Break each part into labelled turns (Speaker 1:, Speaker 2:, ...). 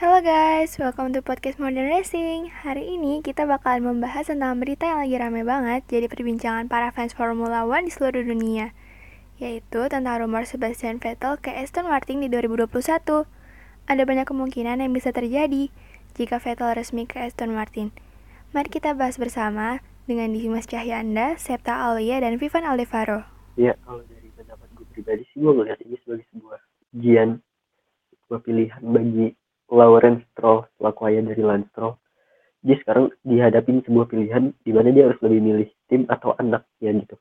Speaker 1: Hello guys, welcome to podcast Modern Racing. Hari ini kita bakalan membahas tentang berita yang lagi rame banget jadi perbincangan para fans Formula One di seluruh dunia, yaitu tentang rumor Sebastian Vettel ke Aston Martin di 2021. Ada banyak kemungkinan yang bisa terjadi jika Vettel resmi ke Aston Martin. Mari kita bahas bersama dengan Dimas Cahyanda, Septa Aulia, dan Vivan Aldevaro.
Speaker 2: Ya, kalau dari pendapat gue pribadi sih gue melihat ini sebagai sebuah ujian, sebuah pilihan bagi Lawrence Stroll selaku ayah dari Lance Stroll. Dia sekarang dihadapin sebuah pilihan di mana dia harus lebih milih tim atau anaknya gitu.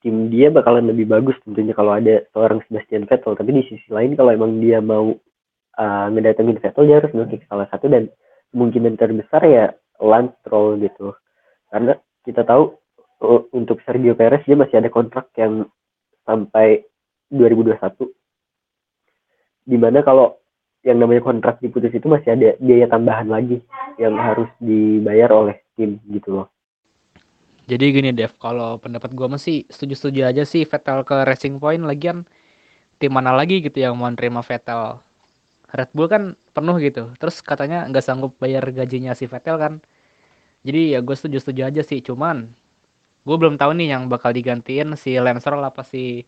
Speaker 2: Tim dia bakalan lebih bagus tentunya kalau ada seorang Sebastian Vettel, tapi di sisi lain kalau emang dia mau uh, ngedatengin Vettel dia harus milih salah satu dan kemungkinan terbesar ya Lance Stroll gitu. Karena kita tahu untuk Sergio Perez dia masih ada kontrak yang sampai 2021 di mana kalau yang namanya kontrak diputus itu masih ada biaya tambahan lagi yang harus dibayar oleh tim gitu loh.
Speaker 3: Jadi gini Dev, kalau pendapat gue masih setuju-setuju aja sih Vettel ke Racing Point lagian tim mana lagi gitu yang mau nerima Vettel. Red Bull kan penuh gitu, terus katanya nggak sanggup bayar gajinya si Vettel kan. Jadi ya gue setuju-setuju aja sih, cuman gue belum tahu nih yang bakal digantiin si Lance Stroll apa si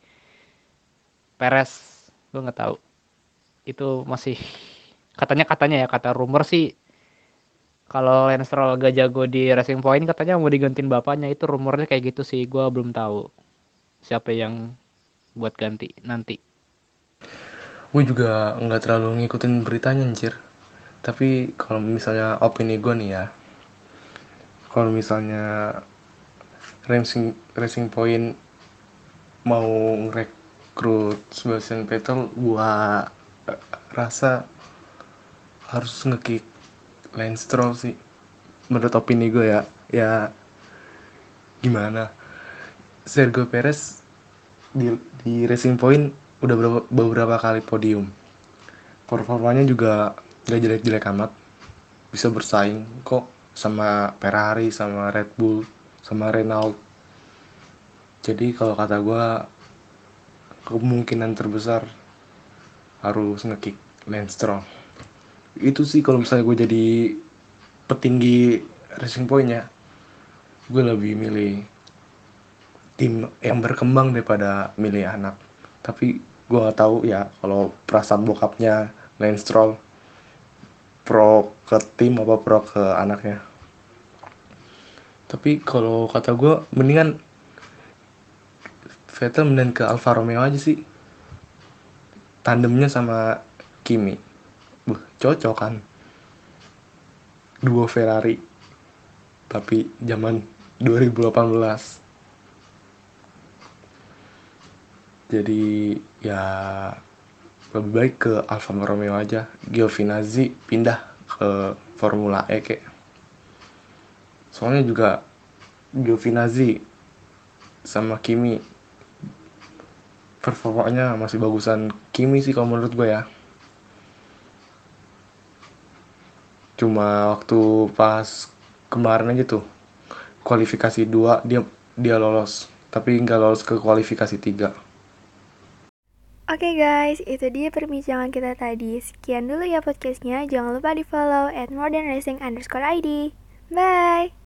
Speaker 3: Perez, gue nggak tahu itu masih katanya katanya ya kata rumor sih kalau Lance Stroll gak jago di Racing Point katanya mau digantiin bapaknya. Itu rumornya kayak gitu sih gue belum tahu siapa yang buat ganti nanti.
Speaker 4: Gue juga nggak terlalu ngikutin beritanya anjir. Tapi kalau misalnya opini gue nih ya kalau misalnya Racing Racing Point mau ngerekrut Sebastian Vettel gua rasa harus ngekick Lance Stroll sih menurut opini gue ya. Ya gimana? Sergio Perez di, di Racing Point udah beberapa, beberapa kali podium. Performanya juga gak jelek-jelek amat. Bisa bersaing kok sama Ferrari sama Red Bull sama Renault. Jadi kalau kata gue kemungkinan terbesar harus ngekick Lance Stroll. Itu sih kalau misalnya gue jadi petinggi Racing Point ya gue lebih milih tim yang berkembang daripada milih anak. Tapi gue gak tahu ya kalau perasaan bokapnya Lance Stroll pro ke tim apa pro ke anaknya. Tapi kalau kata gue mendingan Vettel mending ke Alfa Romeo aja sih tandemnya sama Kimi. Buh, cocok kan? Dua Ferrari tapi zaman 2018 jadi ya lebih baik ke Alfa Romeo aja. Giovinazzi pindah ke Formula E kayak soalnya juga Giovinazzi sama Kimi performanya masih bagusan Kimi sih kalau menurut gue ya cuma waktu pas kemarin aja tuh kualifikasi dua dia dia lolos tapi nggak lolos ke kualifikasi tiga
Speaker 1: Oke okay guys, itu dia perbincangan kita tadi. Sekian dulu ya podcastnya. Jangan lupa di follow at modernracing underscore ID. Bye!